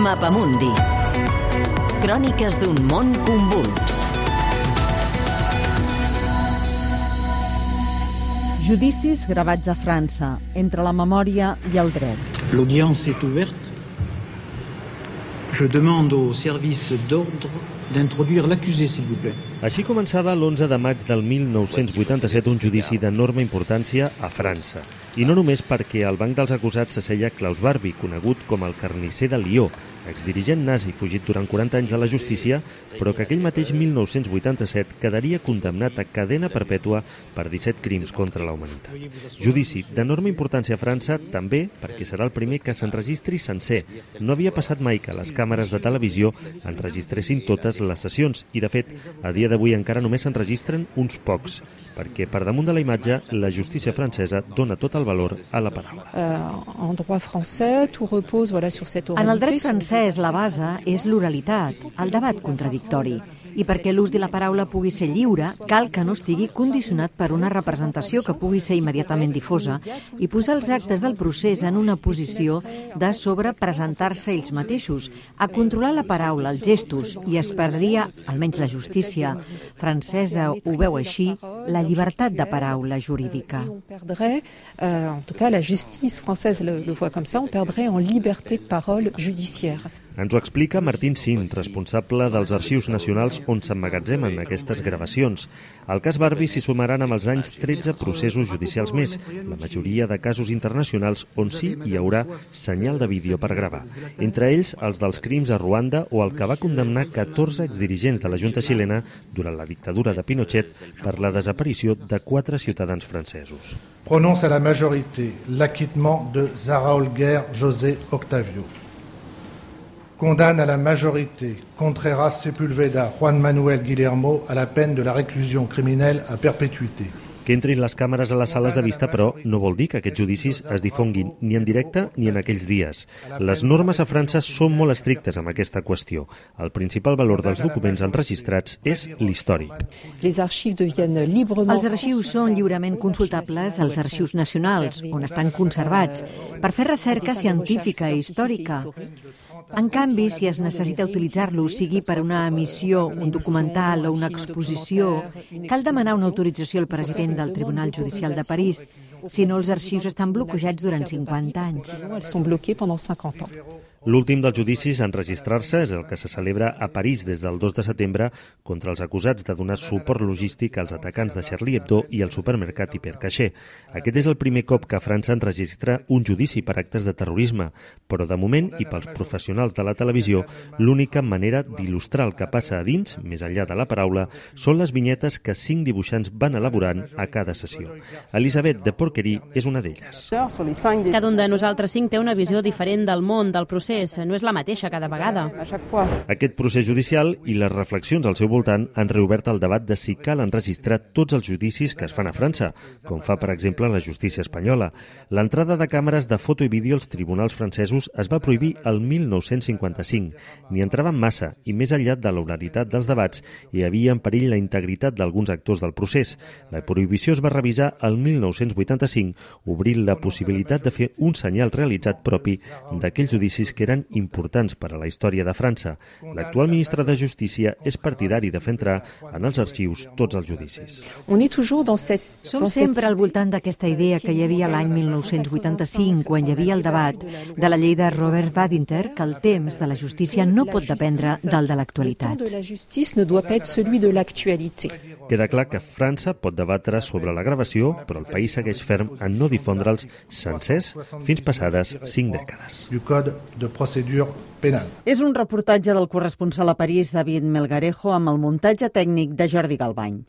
Mapamundi. Cròniques d'un món convuls. Judicis gravats a França, entre la memòria i el dret. L'audience est ouverte. Je demande au service d'ordre d'introduire l'accusé, s'il vous plaît. Així començava l'11 de maig del 1987 un judici d'enorme importància a França. I no només perquè al banc dels acusats s'asseia Klaus Barbie, conegut com el carnisser de Lió, exdirigent nazi fugit durant 40 anys de la justícia, però que aquell mateix 1987 quedaria condemnat a cadena perpètua per 17 crims contra la humanitat. Judici d'enorme importància a França també perquè serà el primer que s'enregistri sencer. No havia passat mai que les càmeres de televisió enregistressin totes les sessions i, de fet, a dia d'avui encara només s'enregistren uns pocs, perquè per damunt de la imatge la justícia francesa dona tot el valor a la paraula. Euh, en droit français, tout repose voilà, sur cette oralité. En el dret francès, la base és l'oralitat, el debat contradictori. I perquè l'ús de la paraula pugui ser lliure, cal que no estigui condicionat per una representació que pugui ser immediatament difosa i posar els actes del procés en una posició de sobrepresentar-se ells mateixos, a controlar la paraula, els gestos, i es perdria, almenys la justícia francesa ho veu així, la llibertat de paraula jurídica. Perdrait, euh, en tout cas la justice française le, le voit comme ça, on perdrait en liberté de parole judiciaire. Ens ho explica Martín Sin, responsable dels arxius nacionals on s'emmagatzemen aquestes gravacions. Al cas Barbie s'hi sumaran amb els anys 13 processos judicials més, la majoria de casos internacionals on sí hi haurà senyal de vídeo per gravar. Entre ells, els dels crims a Ruanda o el que va condemnar 14 exdirigents de la Junta xilena durant la dictadura de Pinochet per la desaparició prononce à la majorité l'acquittement de Zara Holger José Octavio. Condamne à la majorité Contreras Sepulveda Juan Manuel Guillermo à la peine de la réclusion criminelle à perpétuité. Que entrin les càmeres a les sales de vista, però, no vol dir que aquests judicis es difonguin ni en directe ni en aquells dies. Les normes a França són molt estrictes amb aquesta qüestió. El principal valor dels documents enregistrats és l'històric. Els arxius són lliurement consultables als arxius nacionals, on estan conservats, per fer recerca científica i històrica. En canvi, si es necessita utilitzar-lo, sigui per una emissió, un documental o una exposició, cal demanar una autorització al president del Tribunal Judicial de París, si no els arxius estan bloquejats durant 50 anys. Elles sont bloquées pendant 50 ans. L'últim dels judicis en registrar-se és el que se celebra a París des del 2 de setembre contra els acusats de donar suport logístic als atacants de Charlie Hebdo i el supermercat Hipercaixer. Aquest és el primer cop que França enregistra un judici per actes de terrorisme, però de moment, i pels professionals de la televisió, l'única manera d'il·lustrar el que passa a dins, més enllà de la paraula, són les vinyetes que cinc dibuixants van elaborant a cada sessió. Elisabet de Porquerí és una d'elles. Cada un de nosaltres cinc té una visió diferent del món, del procés. No és la mateixa cada vegada. Aquest procés judicial i les reflexions al seu voltant han reobert el debat de si cal enregistrar tots els judicis que es fan a França, com fa, per exemple, la justícia espanyola. L'entrada de càmeres de foto i vídeo als tribunals francesos es va prohibir el 1955. N'hi entraven massa i més enllà de l'oralitat dels debats hi havia en perill la integritat d'alguns actors del procés. La prohibició es va revisar el 1985, obrint la possibilitat de fer un senyal realitzat propi d'aquells judicis que eren importants per a la història de França. L'actual ministre de Justícia és partidari de fer entrar en els arxius tots els judicis. On est toujours dans cette... Som sempre al voltant d'aquesta idea que hi havia l'any 1985, quan hi havia el debat de la llei de Robert Badinter, que el temps de la justícia no pot dependre del de l'actualitat. Queda clar que França pot debatre sobre la gravació, però el país segueix ferm en no difondre'ls sencers fins passades cinc dècades. du Code de procédure pénale. És un reportatge del corresponsal a París, David Melgarejo, amb el muntatge tècnic de Jordi Galbany.